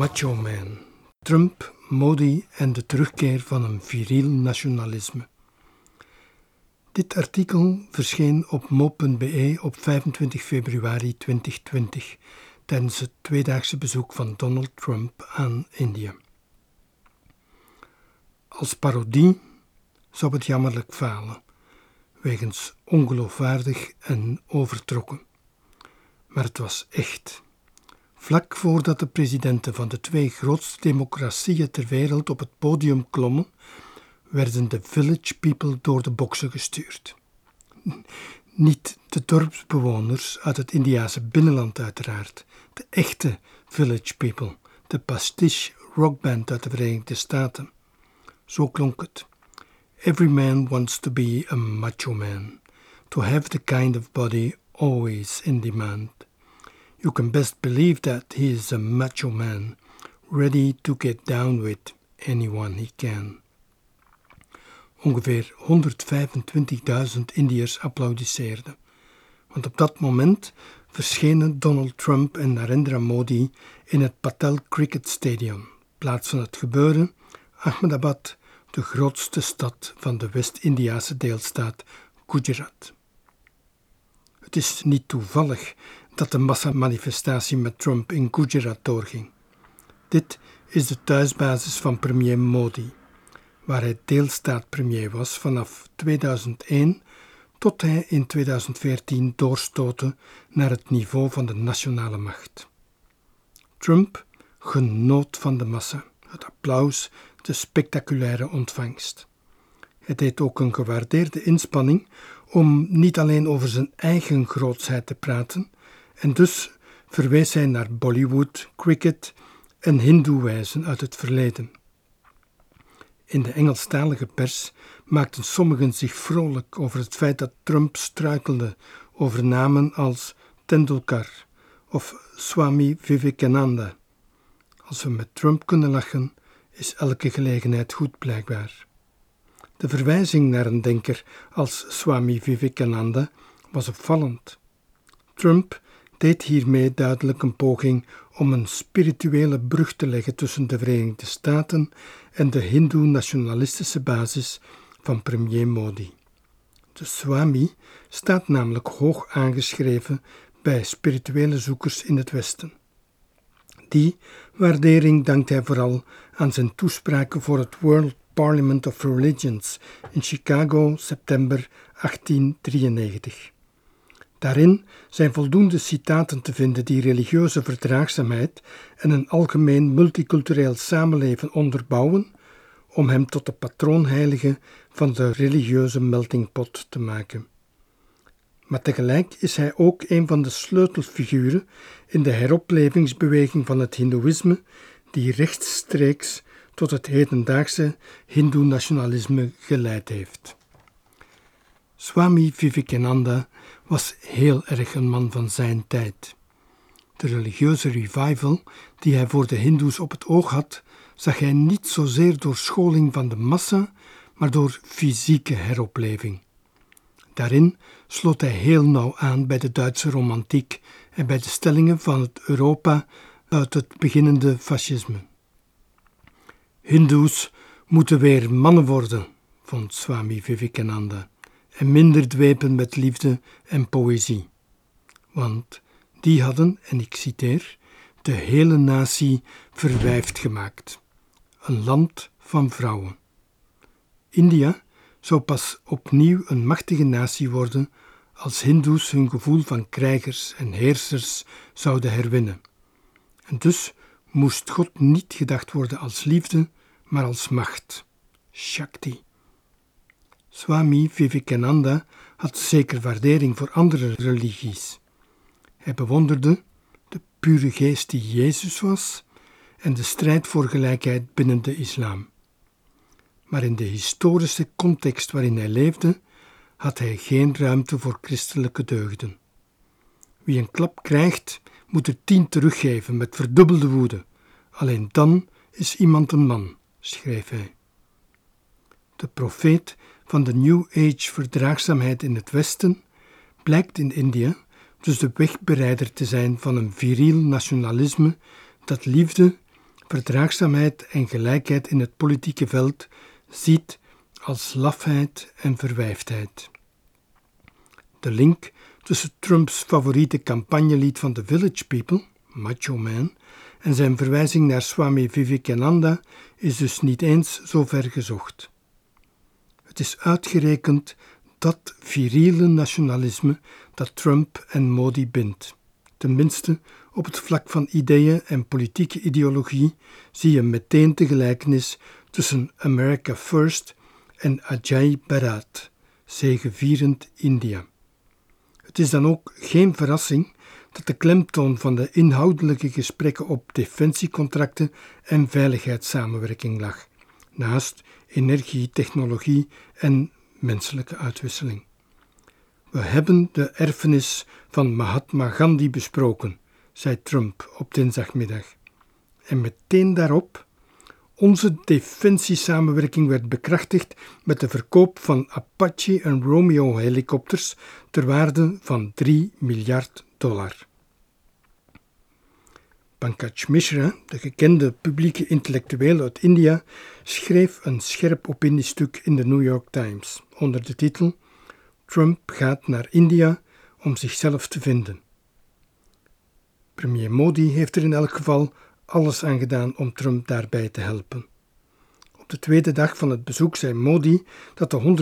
Macho Man. Trump, Modi en de terugkeer van een viriel nationalisme. Dit artikel verscheen op mo.be op 25 februari 2020 tijdens het tweedaagse bezoek van Donald Trump aan India. Als parodie zou het jammerlijk falen, wegens ongeloofwaardig en overtrokken. Maar het was echt. Vlak voordat de presidenten van de twee grootste democratieën ter wereld op het podium klommen, werden de village people door de boksen gestuurd. Niet de dorpsbewoners uit het Indiase binnenland uiteraard, de echte village people, de pastiche rockband uit de Verenigde Staten. Zo klonk het. Every man wants to be a macho man, to have the kind of body always in demand. You can best believe that he is a macho man, ready to get down with anyone he can. Ongeveer 125.000 Indiërs applaudisseerden, want op dat moment verschenen Donald Trump en Narendra Modi in het Patel Cricket Stadium, plaats van het gebeuren, Ahmedabad, de grootste stad van de West-Indiase deelstaat Gujarat. Het is niet toevallig dat de massamanifestatie met Trump in Gujarat doorging. Dit is de thuisbasis van premier Modi, waar hij deelstaatpremier was vanaf 2001 tot hij in 2014 doorstootte naar het niveau van de nationale macht. Trump genoot van de massa, het applaus, de spectaculaire ontvangst. Hij deed ook een gewaardeerde inspanning om niet alleen over zijn eigen grootsheid te praten, en dus verwees hij naar Bollywood, cricket en Hindoewijzen uit het verleden. In de Engelstalige pers maakten sommigen zich vrolijk over het feit dat Trump struikelde over namen als Tendulkar of Swami Vivekananda. Als we met Trump kunnen lachen, is elke gelegenheid goed blijkbaar. De verwijzing naar een denker als Swami Vivekananda was opvallend. Trump deed hiermee duidelijk een poging om een spirituele brug te leggen tussen de Verenigde Staten en de Hindoe-nationalistische basis van premier Modi. De Swami staat namelijk hoog aangeschreven bij spirituele zoekers in het Westen. Die waardering dankt hij vooral aan zijn toespraken voor het World Parliament of Religions in Chicago, september 1893. Daarin zijn voldoende citaten te vinden die religieuze verdraagzaamheid en een algemeen multicultureel samenleven onderbouwen, om hem tot de patroonheilige van de religieuze meltingpot te maken. Maar tegelijk is hij ook een van de sleutelfiguren in de heroplevingsbeweging van het Hindoeïsme, die rechtstreeks tot het hedendaagse Hindoe-nationalisme geleid heeft. Swami Vivekananda was heel erg een man van zijn tijd. De religieuze revival die hij voor de Hindoes op het oog had, zag hij niet zozeer door scholing van de massa, maar door fysieke heropleving. Daarin sloot hij heel nauw aan bij de Duitse romantiek en bij de stellingen van het Europa uit het beginnende fascisme. Hindoes moeten weer mannen worden, vond Swami Vivekananda en minder dwepen met liefde en poëzie. Want die hadden, en ik citeer, de hele natie verwijfd gemaakt. Een land van vrouwen. India zou pas opnieuw een machtige natie worden als Hindoes hun gevoel van krijgers en heersers zouden herwinnen. En dus moest God niet gedacht worden als liefde, maar als macht. Shakti. Swami Vivekananda had zeker waardering voor andere religies. Hij bewonderde de pure geest die Jezus was en de strijd voor gelijkheid binnen de islam. Maar in de historische context waarin hij leefde, had hij geen ruimte voor christelijke deugden. Wie een klap krijgt, moet er tien teruggeven met verdubbelde woede. Alleen dan is iemand een man, schreef hij. De profeet van de New Age verdraagzaamheid in het Westen blijkt in India dus de wegbereider te zijn van een viriel nationalisme dat liefde verdraagzaamheid en gelijkheid in het politieke veld ziet als lafheid en verwijfdheid. De link tussen Trumps favoriete campagnelied van The Village People, Macho Man, en zijn verwijzing naar Swami Vivekananda is dus niet eens zo ver gezocht. Het is uitgerekend dat viriele nationalisme dat Trump en Modi bindt. Tenminste, op het vlak van ideeën en politieke ideologie zie je meteen de gelijkenis tussen America First en Ajay Bharat, zegevierend India. Het is dan ook geen verrassing dat de klemtoon van de inhoudelijke gesprekken op defensiecontracten en veiligheidssamenwerking lag, naast energie, technologie en menselijke uitwisseling. We hebben de erfenis van Mahatma Gandhi besproken, zei Trump op dinsdagmiddag. En meteen daarop onze defensiesamenwerking werd bekrachtigd met de verkoop van Apache en Romeo helikopters ter waarde van 3 miljard dollar. Pankaj Mishra, de gekende publieke intellectueel uit India, schreef een scherp opiniestuk in de New York Times onder de titel Trump gaat naar India om zichzelf te vinden. Premier Modi heeft er in elk geval alles aan gedaan om Trump daarbij te helpen. Op de tweede dag van het bezoek zei Modi dat de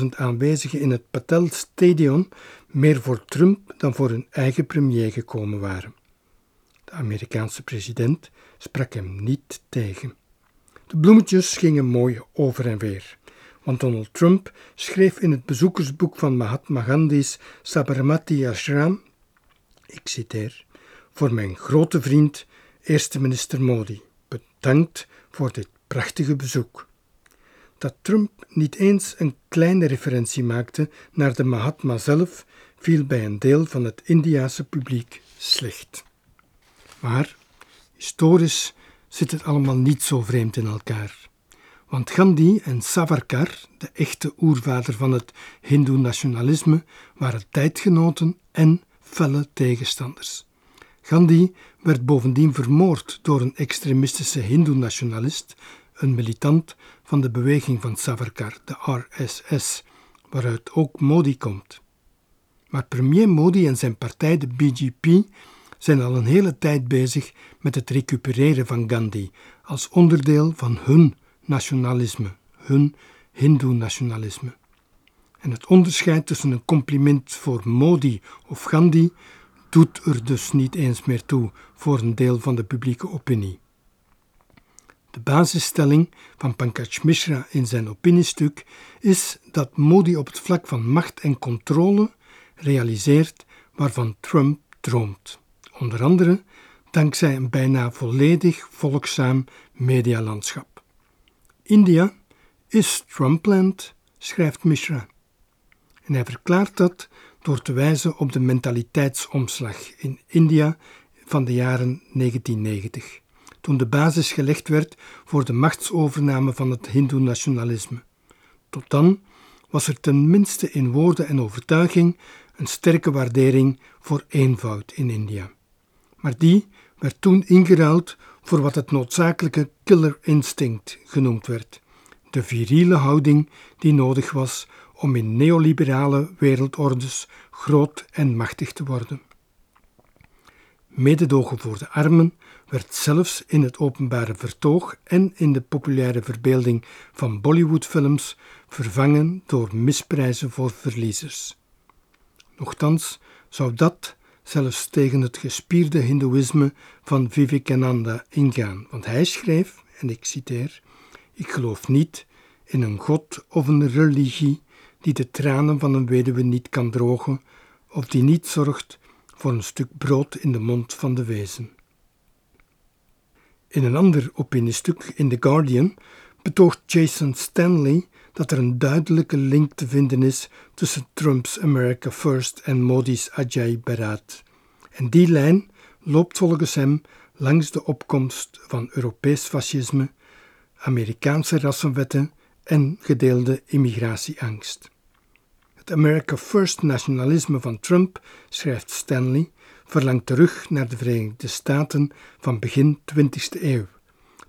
125.000 aanwezigen in het Patel Stadion meer voor Trump dan voor hun eigen premier gekomen waren. De Amerikaanse president sprak hem niet tegen. De bloemetjes gingen mooi over en weer, want Donald Trump schreef in het bezoekersboek van Mahatma Gandhi's Sabarmati Ashram, ik citeer, voor mijn grote vriend Eerste minister Modi, bedankt voor dit prachtige bezoek. Dat Trump niet eens een kleine referentie maakte naar de Mahatma zelf, viel bij een deel van het Indiase publiek slecht. Maar historisch zit het allemaal niet zo vreemd in elkaar. Want Gandhi en Savarkar, de echte oervader van het Hindoe-nationalisme, waren tijdgenoten en felle tegenstanders. Gandhi werd bovendien vermoord door een extremistische Hindoe-nationalist, een militant van de beweging van Savarkar, de RSS, waaruit ook Modi komt. Maar premier Modi en zijn partij, de BJP, zijn al een hele tijd bezig met het recupereren van Gandhi als onderdeel van hun nationalisme, hun Hindoe-nationalisme. En het onderscheid tussen een compliment voor Modi of Gandhi doet er dus niet eens meer toe voor een deel van de publieke opinie. De basisstelling van Pankaj Mishra in zijn opiniestuk is dat Modi op het vlak van macht en controle realiseert waarvan Trump droomt. Onder andere dankzij een bijna volledig volgzaam medialandschap. India is Trumpland, schrijft Mishra. En hij verklaart dat door te wijzen op de mentaliteitsomslag in India van de jaren 1990, toen de basis gelegd werd voor de machtsovername van het Hindoe-nationalisme. Tot dan was er tenminste in woorden en overtuiging een sterke waardering voor eenvoud in India. Maar die werd toen ingeruild voor wat het noodzakelijke killer instinct genoemd werd, de viriele houding die nodig was om in neoliberale wereldordes groot en machtig te worden. Mededogen voor de armen werd zelfs in het openbare vertoog en in de populaire verbeelding van Bollywoodfilms vervangen door misprijzen voor verliezers. Nochtans zou dat zelfs tegen het gespierde Hindoeïsme van Vivekananda ingaan, want hij schreef, en ik citeer: Ik geloof niet in een god of een religie die de tranen van een weduwe niet kan drogen of die niet zorgt voor een stuk brood in de mond van de wezen. In een ander opiniestuk in The Guardian betoogt Jason Stanley dat er een duidelijke link te vinden is tussen Trumps America First en Modi's Ajay Bharat. En die lijn loopt volgens hem langs de opkomst van Europees fascisme, Amerikaanse rassenwetten en gedeelde immigratieangst. Het America First nationalisme van Trump, schrijft Stanley, verlangt terug naar de Verenigde Staten van begin 20e eeuw,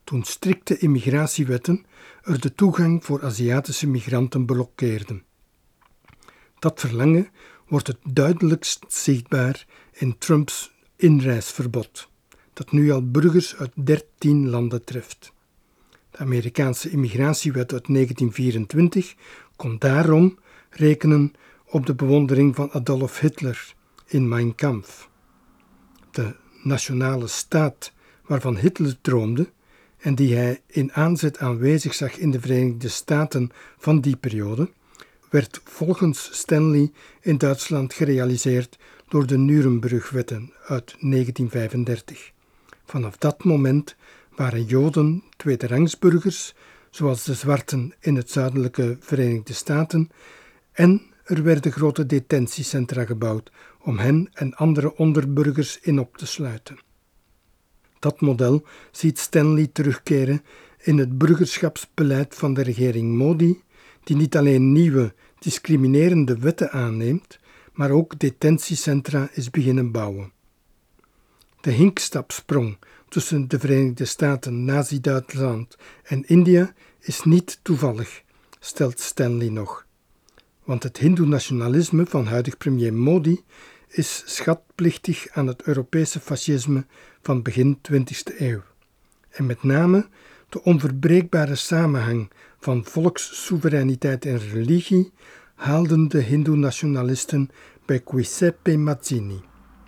toen strikte immigratiewetten er de toegang voor Aziatische migranten blokkeerden. Dat verlangen wordt het duidelijkst zichtbaar in Trumps inreisverbod, dat nu al burgers uit 13 landen treft. De Amerikaanse immigratiewet uit 1924 kon daarom rekenen op de bewondering van Adolf Hitler in Mein Kampf. De nationale staat waarvan Hitler droomde en die hij in aanzet aanwezig zag in de Verenigde Staten van die periode, werd volgens Stanley in Duitsland gerealiseerd door de Nurembergwetten uit 1935. Vanaf dat moment waren Joden tweederangsburgers, zoals de zwarten in het zuidelijke Verenigde Staten, en er werden grote detentiecentra gebouwd om hen en andere onderburgers in op te sluiten. Dat model ziet Stanley terugkeren in het burgerschapsbeleid van de regering Modi, die niet alleen nieuwe discriminerende wetten aanneemt, maar ook detentiecentra is beginnen bouwen. De hinkstapsprong tussen de Verenigde Staten, Nazi-Duitsland en India is niet toevallig, stelt Stanley nog. Want het Hindoe-nationalisme van huidig premier Modi is schatplichtig aan het Europese fascisme van begin 20e eeuw. En met name de onverbreekbare samenhang van volkssoevereiniteit en religie haalden de Hindoe-nationalisten bij Giuseppe Mazzini,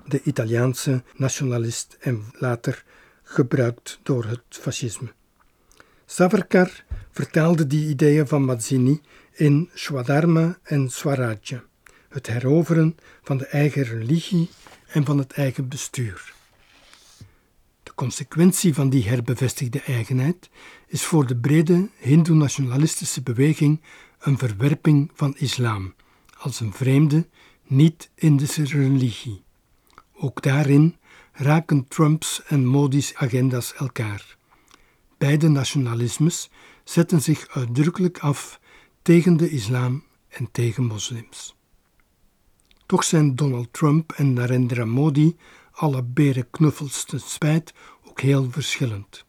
de Italiaanse nationalist en later gebruikt door het fascisme. Savarkar vertaalde die ideeën van Mazzini in Swadharma en Swarajya, het heroveren van de eigen religie en van het eigen bestuur. De consequentie van die herbevestigde eigenheid is voor de brede Hindoe-nationalistische beweging een verwerping van islam als een vreemde, niet-Indische religie. Ook daarin raken Trumps en Modi's agenda's elkaar. Beide nationalismes zetten zich uitdrukkelijk af tegen de islam en tegen moslims. Toch zijn Donald Trump en Narendra Modi, alle berenknuffels te spijt, ook heel verschillend.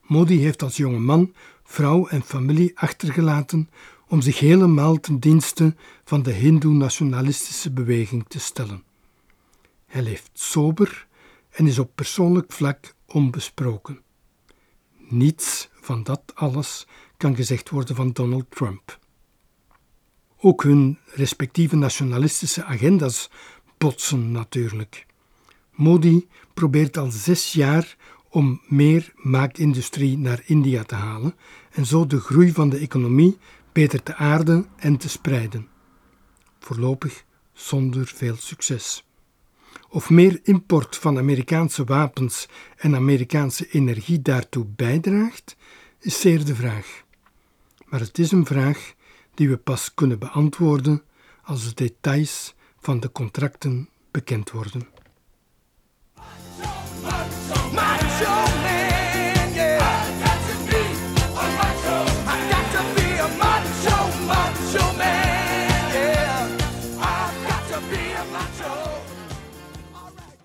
Modi heeft als jonge man vrouw en familie achtergelaten om zich helemaal ten dienste van de Hindoe-nationalistische beweging te stellen. Hij leeft sober en is op persoonlijk vlak onbesproken. Niets van dat alles kan gezegd worden van Donald Trump. Ook hun respectieve nationalistische agenda's botsen natuurlijk. Modi probeert al zes jaar om meer maakindustrie naar India te halen en zo de groei van de economie beter te aarden en te spreiden. Voorlopig zonder veel succes. Of meer import van Amerikaanse wapens en Amerikaanse energie daartoe bijdraagt, is zeer de vraag. Maar het is een vraag die we pas kunnen beantwoorden als de details van de contracten bekend worden.